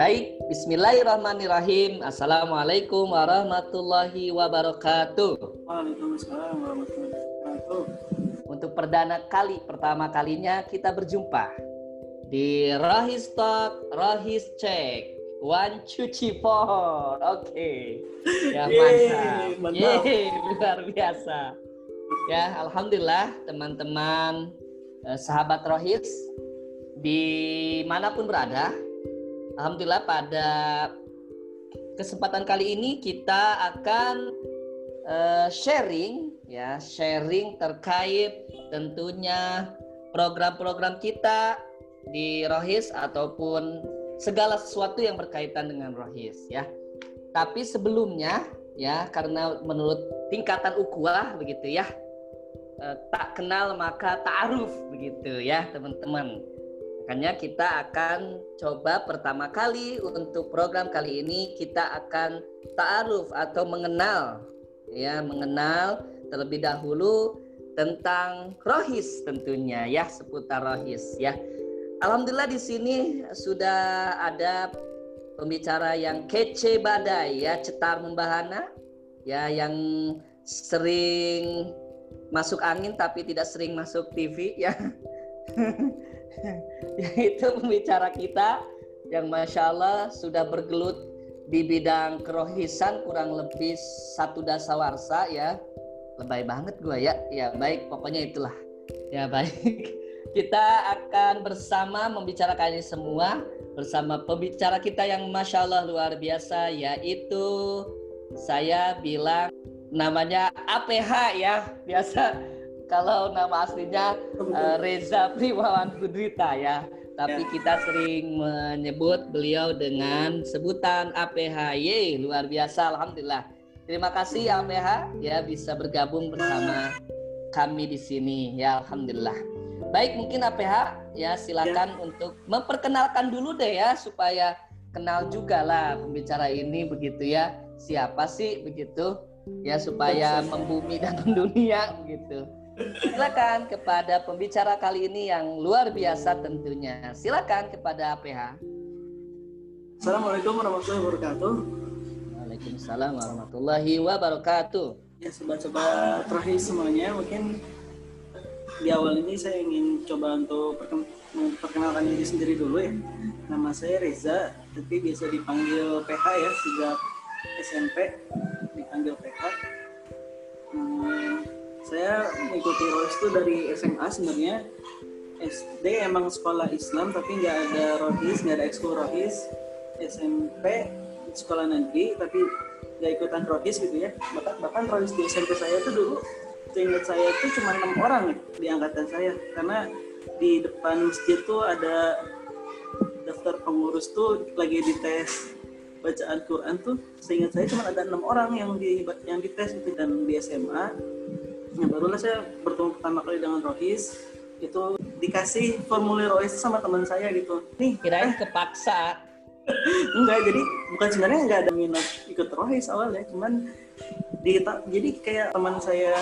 Baik, Bismillahirrahmanirrahim. Assalamualaikum warahmatullahi wabarakatuh. Waalaikumsalam warahmatullahi wabarakatuh. Untuk perdana kali, pertama kalinya kita berjumpa di Rohis Talk, Rohis Check. One, two, three, four. Oke. Ya Yeay, mantap. Yeay, luar biasa. Ya, alhamdulillah teman-teman sahabat Rohis di mana pun berada, alhamdulillah pada kesempatan kali ini kita akan eh, sharing ya, sharing terkait tentunya program-program kita di Rohis ataupun segala sesuatu yang berkaitan dengan Rohis ya. Tapi sebelumnya ya karena menurut tingkatan ukuah begitu ya eh, tak kenal maka ta'aruf begitu ya teman-teman. Makanya kita akan coba pertama kali untuk program kali ini kita akan ta'aruf atau mengenal ya mengenal terlebih dahulu tentang rohis tentunya ya seputar rohis ya. Alhamdulillah di sini sudah ada pembicara yang kece badai ya cetar membahana ya yang sering masuk angin tapi tidak sering masuk TV ya. Yaitu pembicara kita yang masya Allah sudah bergelut di bidang kerohisan kurang lebih satu dasawarsa ya. Lebay banget gua ya. Ya baik pokoknya itulah. Ya baik. Kita akan bersama membicarakan ini semua bersama pembicara kita yang masya Allah luar biasa yaitu saya bilang namanya APH ya. Biasa kalau nama aslinya eh, Reza Primawan Kudrita ya. Tapi Ya. kita sering menyebut beliau dengan sebutan APHY luar biasa Alhamdulillah. Terima kasih APH ya bisa bergabung bersama kami di sini. Ya Alhamdulillah. Baik mungkin APH ya silakan untuk memperkenalkan dulu deh ya supaya kenal juga lah pembicara ini begitu ya. Siapa sih begitu ya supaya membumi dan mendunia begitu silakan kepada pembicara kali ini yang luar biasa tentunya. Silakan kepada APH Assalamualaikum warahmatullahi wabarakatuh. Waalaikumsalam warahmatullahi wabarakatuh. Ya sobat-sobat terakhir semuanya, mungkin di awal ini saya ingin coba untuk perken- memperkenalkan diri sendiri dulu ya. Nama saya Reza, tapi biasa dipanggil PH ya sejak SMP dipanggil PH. Hmm, saya mengikuti ROIS itu dari SMA sebenarnya. SD emang sekolah Islam tapi nggak ada rohis, nggak ada ekskul rohis. SMP sekolah negeri tapi nggak ikutan rohis gitu ya. Bahkan bahkan rohis di SMP saya tuh dulu seingat saya itu cuma enam orang di angkatan saya karena di depan masjid tuh ada daftar pengurus tuh lagi dites bacaan Quran tuh seingat saya cuma ada enam orang yang di yang dites itu dan di SMA ya barulah saya bertemu pertama kali dengan Rohis. Itu dikasih formulir Rohis sama teman saya gitu. Nih kirain kepaksa. Enggak jadi bukan sebenarnya enggak ada minat ikut rohis awalnya cuman di jadi kayak teman saya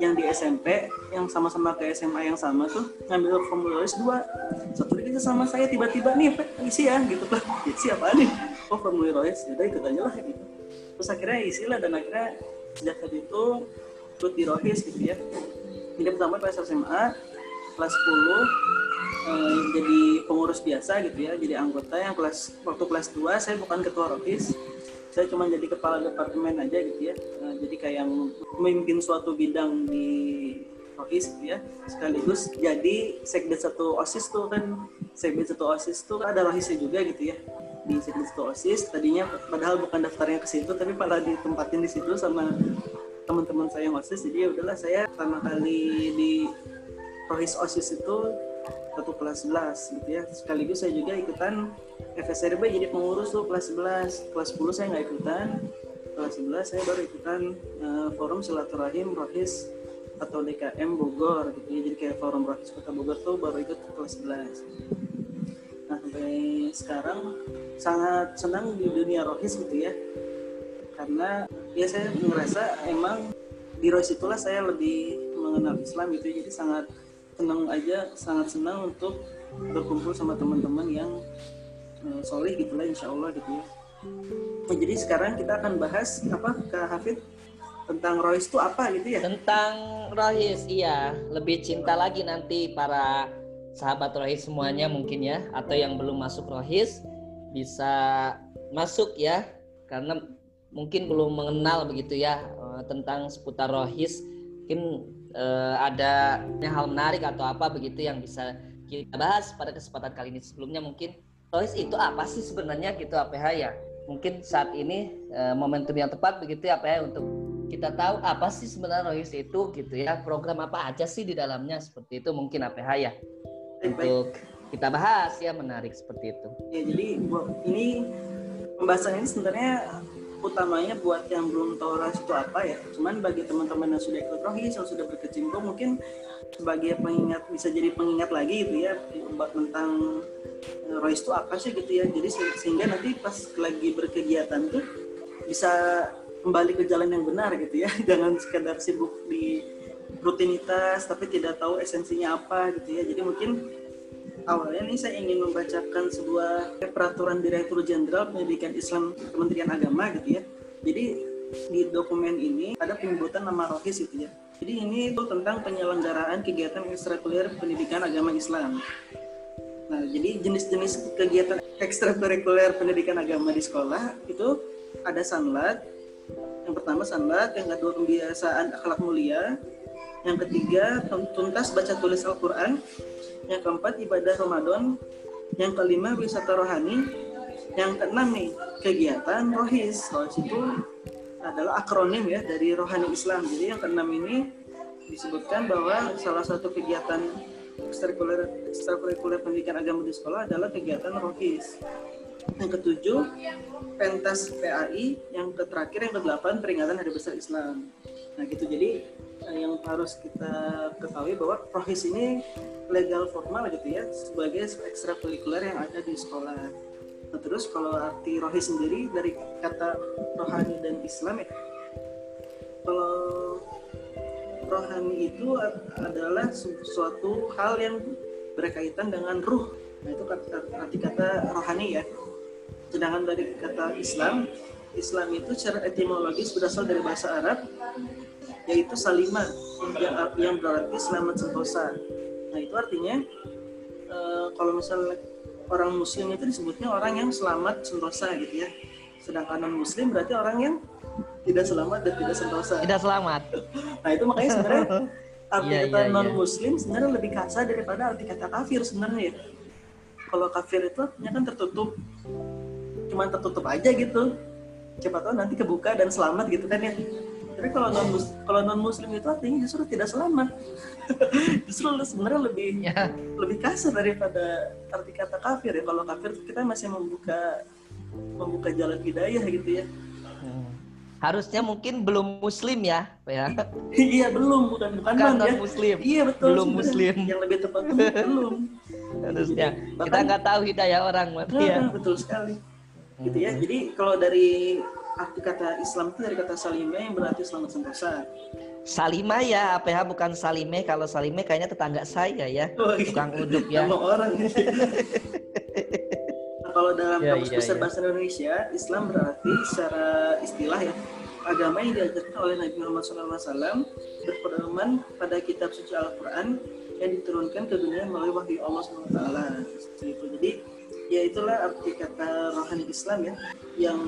yang di SMP yang sama-sama ke SMA yang sama tuh ngambil formulir rohis dua. Satu lagi sama saya tiba-tiba nih isi ya gitu lah isi apa nih oh formulir rohis udah ikut aja lah gitu. Terus akhirnya isi lah dan akhirnya sejak saat itu ikut di rohis gitu ya. Ini pertama pas SMA kelas 10 eh, jadi pengurus biasa gitu ya jadi anggota yang kelas waktu kelas 2 saya bukan ketua rohis. Saya cuma jadi kepala departemen aja gitu ya. Eh, jadi kayak yang memimpin suatu bidang di rohis gitu ya. Sekaligus jadi sekdes satu osis tuh kan. Sekdes satu osis tuh ada rohisnya juga gitu ya di sekdes satu osis tadinya padahal bukan daftarnya ke situ tapi malah ditempatin di situ sama teman-teman saya yang osis. Jadi ya udahlah saya pertama kali di rohis osis itu satu kelas 11 gitu ya. Sekaligus saya juga ikutan FSRB jadi pengurus tuh kelas 11 kelas 10 saya nggak ikutan. Kelas 11 saya baru ikutan eh, forum silaturahim rohis atau DKM Bogor gitu ya. Jadi kayak forum rohis kota Bogor tuh baru ikut kelas 11 nah sampai sekarang sangat senang di dunia rohis gitu ya. Karena ya saya ngerasa emang di rohis itulah saya lebih mengenal Islam gitu jadi sangat senang aja sangat senang untuk berkumpul sama teman-teman yang uh, soleh gitulah insya Allah gitu ya. Nah, jadi sekarang kita akan bahas apa Kak Hafid? Tentang Rohis itu apa gitu ya? Tentang Rohis iya. Lebih cinta lagi nanti para sahabat Rohis semuanya mungkin ya atau yang belum masuk Rohis bisa masuk ya karena mungkin belum mengenal begitu ya uh, tentang seputar Rohis. Mungkin uh, ada hal menarik atau apa begitu yang bisa kita bahas pada kesempatan kali ini. Sebelumnya mungkin Rohis itu apa sih sebenarnya gitu APH ya? Mungkin saat ini uh, momentum yang tepat begitu ya APH untuk kita tahu apa sih sebenarnya Rohis itu gitu ya. Program apa aja sih di dalamnya? Seperti itu mungkin APH ya. Untuk kita bahas ya menarik seperti itu. Ya jadi ini pembahasan ini sebenarnya utamanya buat yang belum tahu ras itu apa ya. Cuman bagi teman-teman yang sudah ikut rohis yang sudah berkecimpung mungkin sebagai pengingat bisa jadi pengingat lagi gitu ya tentang eh, rohis itu apa sih gitu ya. Jadi sehingga nanti pas lagi berkegiatan tuh bisa kembali ke jalan yang benar gitu ya. Jangan sekedar sibuk di rutinitas tapi tidak tahu esensinya apa gitu ya. Jadi mungkin awalnya nih saya ingin membacakan sebuah peraturan Direktur Jenderal Pendidikan Islam Kementerian Agama gitu ya. Jadi di dokumen ini ada penyebutan nama rohis gitu ya. Jadi ini itu tentang penyelenggaraan kegiatan ekstrakurikuler pendidikan agama Islam. Nah, jadi jenis-jenis kegiatan ekstrakurikuler pendidikan agama di sekolah itu ada sanlat. Yang pertama sanlat, yang kedua pembiasaan akhlak mulia, yang ketiga tuntas baca tulis Al-Qur'an, yang keempat ibadah Ramadan, yang kelima wisata rohani, yang keenam nih kegiatan rohis. Rohis itu adalah akronim ya dari rohani Islam. Jadi yang keenam ini disebutkan bahwa salah satu kegiatan ekstrakurikuler ekstrakurikuler pendidikan agama di sekolah adalah kegiatan rohis. Yang ketujuh pentas PAI, yang terakhir yang kedelapan peringatan Hari Besar Islam. Nah gitu jadi yang harus kita ketahui bahwa rohis ini legal formal gitu ya sebagai ekstrakurikuler yang ada di sekolah. Nah, terus kalau arti rohis sendiri dari kata rohani dan Islam ya. Kalau rohani itu adalah suatu hal yang berkaitan dengan ruh. Nah, itu arti kata rohani ya. Sedangkan dari kata Islam, Islam itu secara etimologis berasal dari bahasa Arab yaitu salimah yang, yang berarti selamat sentosa. Nah itu artinya uh, kalau misalnya orang muslim itu disebutnya orang yang selamat sentosa gitu ya. Sedangkan non muslim berarti orang yang tidak selamat dan tidak sentosa. Tidak selamat. nah itu makanya sebenarnya arti yeah, kata yeah, non muslim yeah. sebenarnya lebih kasar daripada arti kata kafir sebenarnya. Kalau kafir itu artinya kan tertutup, cuma tertutup aja gitu. Siapa tahu nanti kebuka dan selamat gitu kan ya. Tapi kalau non kalau non muslim itu artinya justru tidak selamat. Justru sebenarnya lebih ya. lebih kasar daripada arti kata kafir ya. Kalau kafir kita masih membuka membuka jalan hidayah gitu ya. Hmm. harusnya mungkin belum muslim ya ya? Iya belum. Bukan bukan, bukan non ya. muslim iya betul. Belum muslim. yang lebih tepat itu belum. Harusnya. Kita nggak tahu hidayah orang nah, ya. Betul sekali. Gitu ya. Hmm. jadi kalau dari arti kata Islam itu dari kata salime yang berarti selamat sentosa. Salima ya, APH bukan Salime. Kalau Salime kayaknya tetangga saya ya, oh, iya. tukang uduk ya. Nama orang. nah, kalau dalam ya, kamus ya, besar ya. bahasa Indonesia, Islam berarti secara istilah ya agama yang diajarkan oleh Nabi Muhammad SAW berpedoman pada kitab suci Al-Quran yang diturunkan ke dunia melalui wahyu Allah SWT. Jadi ya itulah arti kata rohani Islam ya yang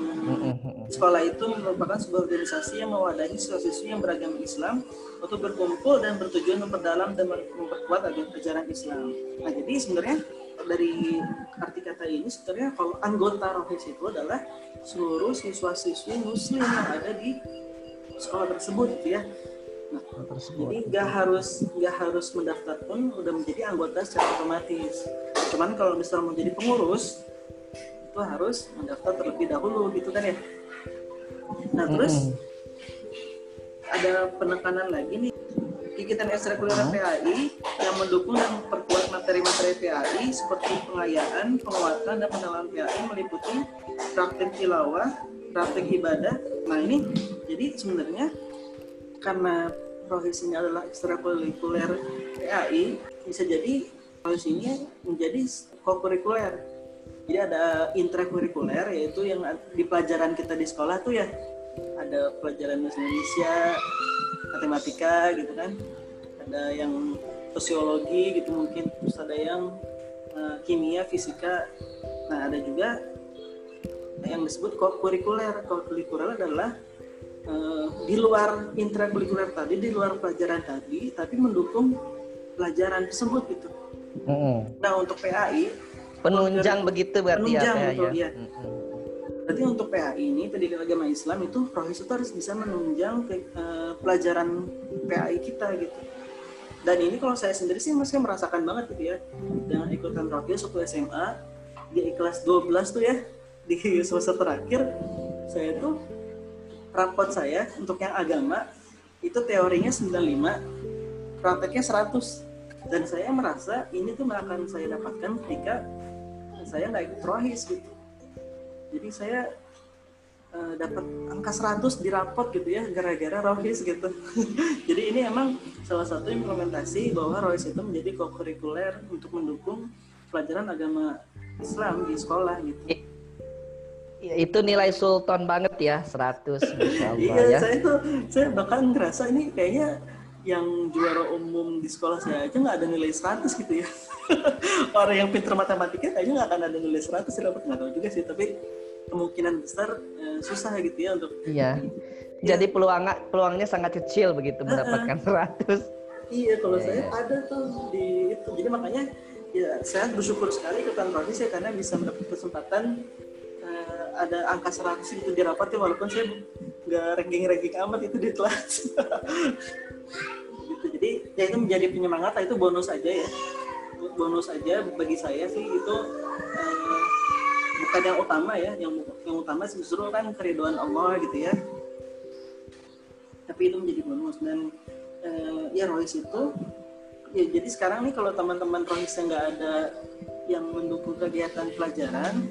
sekolah itu merupakan sebuah organisasi yang mewadahi siswa-siswi yang beragama Islam untuk berkumpul dan bertujuan memperdalam dan memperkuat ajaran Islam. Nah jadi sebenarnya dari arti kata ini sebenarnya kalau anggota rohis itu adalah seluruh siswa-siswi muslim yang ada di sekolah tersebut gitu ya. Nah, jadi nggak harus nggak harus mendaftar pun udah menjadi anggota secara otomatis cuman kalau misalnya mau jadi pengurus itu harus mendaftar terlebih dahulu gitu kan ya nah terus ada penekanan lagi nih. Kegiatan ekstrakurikuler PAI yang mendukung dan memperkuat materi-materi PAI seperti pengayaan, penguatan, dan pengenalan PAI meliputi praktek tilawah, praktek ibadah. Nah ini jadi sebenarnya karena rohis ini adalah ekstrakurikuler PAI bisa jadi rohis ini menjadi kokurikuler jadi ada intrakurikuler yaitu yang di pelajaran kita di sekolah tuh ya ada pelajaran bahasa Indonesia matematika gitu kan. Ada yang sosiologi gitu mungkin terus ada yang uh, kimia fisika. Nah ada juga yang disebut kurikuler kurikuler adalah uh, di luar intrakurikuler tadi di luar pelajaran tadi tapi mendukung pelajaran tersebut gitu. Mm -hmm. nah untuk PAI penunjang begitu berarti penunjang ya, betul, ya. -hmm. Berarti untuk PAI ini pendidikan agama Islam itu rohis itu harus bisa menunjang ke, uh, pelajaran PAI kita gitu. Dan ini kalau saya sendiri sih masih merasakan banget gitu ya dengan ikutan rohis waktu SMA di kelas 12 tuh ya di semester terakhir saya tuh rapot saya untuk yang agama itu teorinya 95 prakteknya 100 dan saya merasa ini tuh akan saya dapatkan ketika saya nggak ikut rohis gitu. Jadi saya uh, dapat angka 100 di rapot gitu ya gara-gara rohis gitu. Jadi ini emang salah satu implementasi bahwa rohis itu menjadi kokurikuler untuk mendukung pelajaran agama Islam di sekolah gitu. Ya, itu nilai sultan banget ya 100 iya ya. saya tuh saya bahkan ngerasa ini kayaknya yang juara umum di sekolah saya aja nggak ada nilai 100 gitu ya. Orang yang pintar matematika kayaknya nggak akan ada nilai 100 sih dapat nggak tahu juga sih tapi kemungkinan besar eh, susah gitu ya untuk iya. Ya. jadi peluang peluangnya sangat kecil begitu mendapatkan uh, 100 iya kalau ya, saya ya. ada tuh di itu. Jadi makanya ya saya bersyukur sekali ke Tanrohis ya karena bisa mendapat kesempatan uh, ada angka 100 itu di rapat ya walaupun saya nggak ranking-ranking amat itu di kelas jadi ya itu menjadi penyemangat itu bonus aja ya. Bonus aja bagi saya sih itu uh, bukan yang utama ya yang yang utama justru kan keriduan Allah gitu ya. Tapi itu menjadi bonus dan uh, ya Royce itu ya jadi sekarang nih kalau teman-teman Royce yang nggak ada yang mendukung kegiatan pelajaran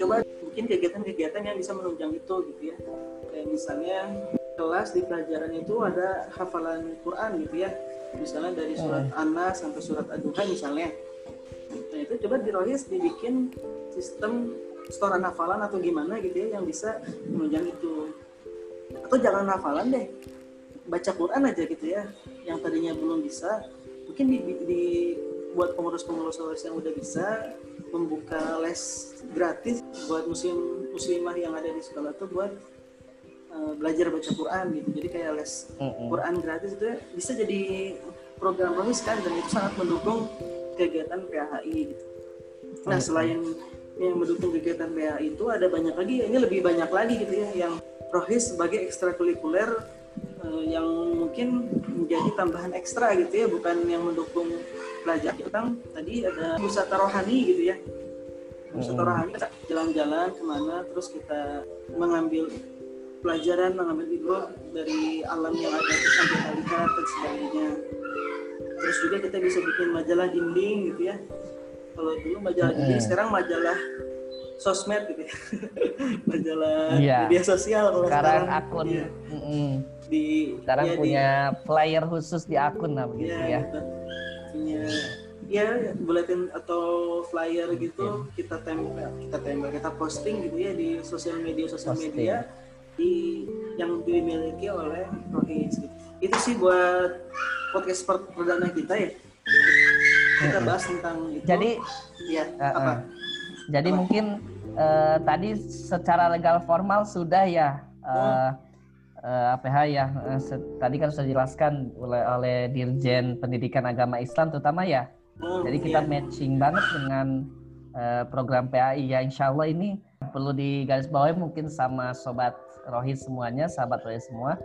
coba bikin kegiatan-kegiatan yang bisa menunjang itu gitu ya. Kayak misalnya kelas di pelajaran itu ada hafalan Quran gitu ya. Misalnya dari surat hmm. Anas sampai surat Ad-Duha misalnya. Nah itu coba di Rohis dibikin sistem setoran hafalan atau gimana gitu ya yang bisa menunjang itu. Atau jangan hafalan deh baca Quran aja gitu ya yang tadinya belum bisa mungkin di, di buat pengurus-pengurus yang udah bisa membuka les gratis buat muslim muslimah yang ada di sekolah tuh buat uh, belajar baca Quran gitu. Jadi kayak les Quran gratis itu bisa jadi program rohis kan dan itu sangat mendukung kegiatan PHI gitu. Nah selain yang mendukung kegiatan PHI itu ada banyak lagi ini lebih banyak lagi gitu ya yang rohis sebagai ekstrakurikuler uh, yang mungkin menjadi tambahan ekstra gitu ya bukan yang mendukung pelajar. Tentang tadi ada wisata rohani gitu ya. Wisata rohani jalan-jalan ke mana terus kita mengambil pelajaran mengambil ibu dari alam yang ada sampai kita dan sebagainya. Terus juga kita bisa bikin majalah dinding gitu ya. Kalau dulu majalah dinding sekarang majalah sosmed gitu ya. Majalah iya. media sosial kalau sekarang, sekarang. akun. Ya. mm -mm. di sekarang ya, punya di, flyer khusus di akun lah begitu ya, ya. punya ya buletin atau flyer gitu kita tempel kita tempel kita posting gitu ya di sosial media sosial media di yang dimiliki oleh Rohis itu sih buat podcast perdana kita ya. Kita bahas tentang itu. Jadi ya uh, apa? jadi apa? mungkin uh, tadi secara legal formal sudah ya uh, uh, APH ya uh, tadi kan sudah dijelaskan oleh oleh Dirjen Pendidikan Agama Islam terutama ya. Oh, jadi kita iya. matching banget dengan uh, program PAI ya. Insya Allah ini perlu digarisbawahi mungkin sama sobat Rohis semuanya sahabat Rohis semua.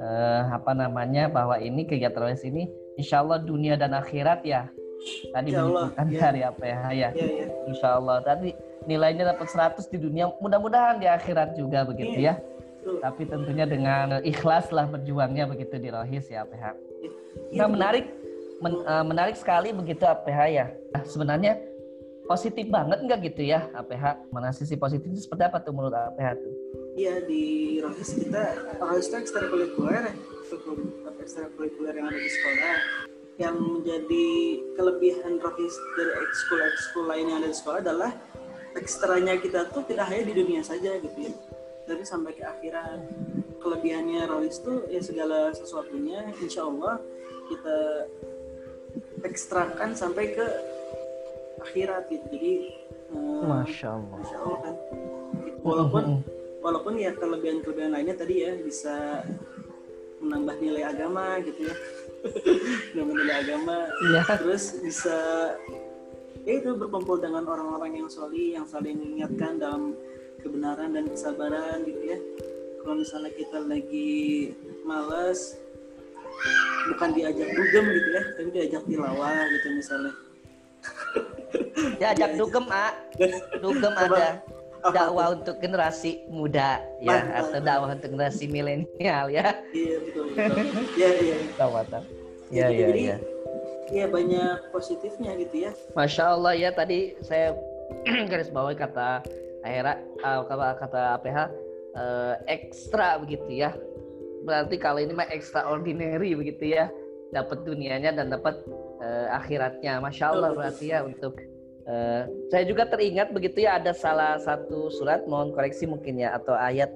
Uh, apa namanya bahwa ini kegiatan Rohis ini Insya Allah dunia dan akhirat ya. Tadi menyebutkan ya. dari APH ya, ya, ya. Insya Allah tadi nilainya dapat 100 di dunia mudah-mudahan di akhirat juga begitu ya, ya. tapi tentunya dengan ikhlas lah berjuangnya begitu di Rohis ya APH ya, nah menarik men, uh, menarik sekali begitu APH ya. Nah, sebenarnya positif banget nggak gitu ya APH mana sisi positif itu seperti apa tuh menurut APH tuh Iya di Rohis kita Rohis itu ekstrakurikuler ya. Ekstrakurikuler yang ada di sekolah. Yang menjadi kelebihan Rohis dari ekskul ekskul lain yang ada di sekolah adalah ekstranya kita tuh tidak hanya di dunia saja gitu ya. Tapi sampai ke akhirat. Kelebihannya Rohis tuh ya segala sesuatunya insya Allah kita ekstrakan sampai ke akhirat gitu. Jadi uh, masya Allah. masya Allah kan. Walaupun walaupun ya kelebihan kelebihan lainnya tadi ya bisa menambah nilai agama gitu ya. Menambah nilai agama. Ya. terus bisa ya itu berkumpul dengan orang-orang yang soli yang saling mengingatkan dalam kebenaran dan kesabaran gitu ya. Kalau misalnya kita lagi males bukan diajak dugem gitu ya tapi diajak tilawah gitu misalnya. Diajak dugem a. Dugem ada dakwah untuk generasi muda ya Mantap. atau dakwah untuk generasi milenial ya. Iya betul. Iya iya. Iya iya iya. Iya banyak positifnya gitu ya. Masya Allah ya tadi saya garis bawahi kata Aira uh, kata kata APH uh, eh, ekstra begitu ya. Berarti kalau ini mah extraordinary begitu ya. Dapat dunianya dan dapat uh, akhiratnya. Masya Allah berarti ya untuk Uh, saya juga teringat begitu ya ada salah satu surat mohon koreksi mungkin ya atau ayat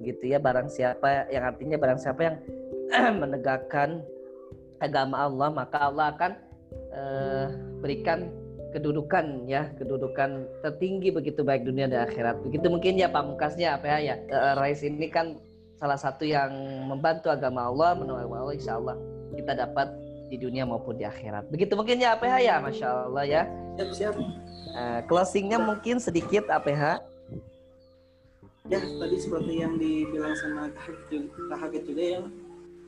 gitu ya barang siapa yang artinya barang siapa yang menegakkan agama Allah maka Allah akan uh, berikan kedudukan ya kedudukan tertinggi begitu baik dunia dan akhirat. Begitu mungkin ya pamukasnya apa ya ya uh, Rais ini kan salah satu yang membantu agama Allah menolong Allah insya Allah kita dapat di dunia maupun di akhirat. Begitu mungkin ya APH ya, masya Allah ya. Siap siap. Uh, closingnya mungkin sedikit APH. Ya tadi seperti yang dibilang sama Kak Hakit juga ya,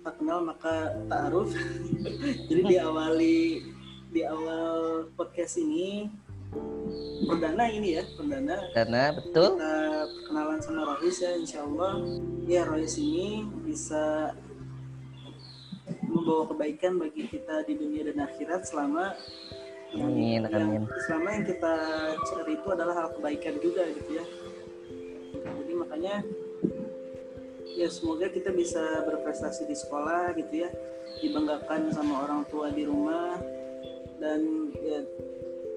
tak kenal maka tak aruf. Jadi diawali di awal podcast ini perdana ini ya perdana perdana betul kita kenalan sama Rohis ya Insya Allah ya Rohis ini bisa membawa kebaikan bagi kita di dunia dan akhirat selama amin, yang, amin. selama yang kita cari itu adalah hal kebaikan juga gitu ya. Jadi makanya ya semoga kita bisa berprestasi di sekolah gitu ya dibanggakan sama orang tua di rumah. Dan ya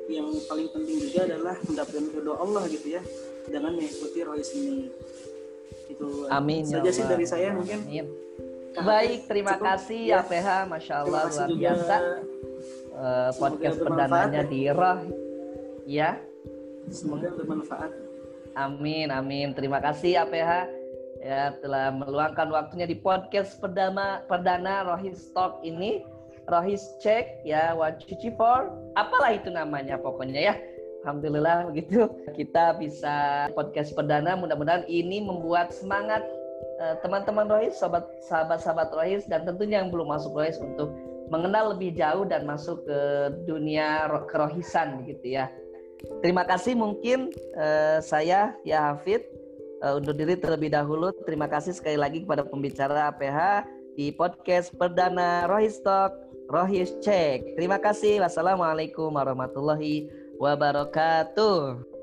yang paling penting juga adalah mendapatkan ridho Allah gitu ya dengan mengikuti rois ini itu amin saja ya sih dari saya mungkin? Amin. Baik, terima Cukup, kasih ya. PH, Masya Allah luar biasa. Uh, podcast perdananya ya. di Roh. Ya. Semoga bermanfaat. Amin, amin. Terima kasih APH ya telah meluangkan waktunya di podcast perdana perdana Rohis Talk ini. Rohis Check ya One For. Apalah itu namanya pokoknya ya. Alhamdulillah begitu kita bisa podcast perdana mudah-mudahan ini membuat semangat teman-teman Rohis, sahabat-sahabat Rohis dan tentunya yang belum masuk Rohis untuk mengenal lebih jauh dan masuk ke dunia kerohisan gitu ya. Terima kasih mungkin uh, saya ya Hafid uh, undur diri terlebih dahulu. Terima kasih sekali lagi kepada pembicara APH di podcast perdana Rohis Talk Rohis Check. Terima kasih. Wassalamualaikum warahmatullahi wabarakatuh.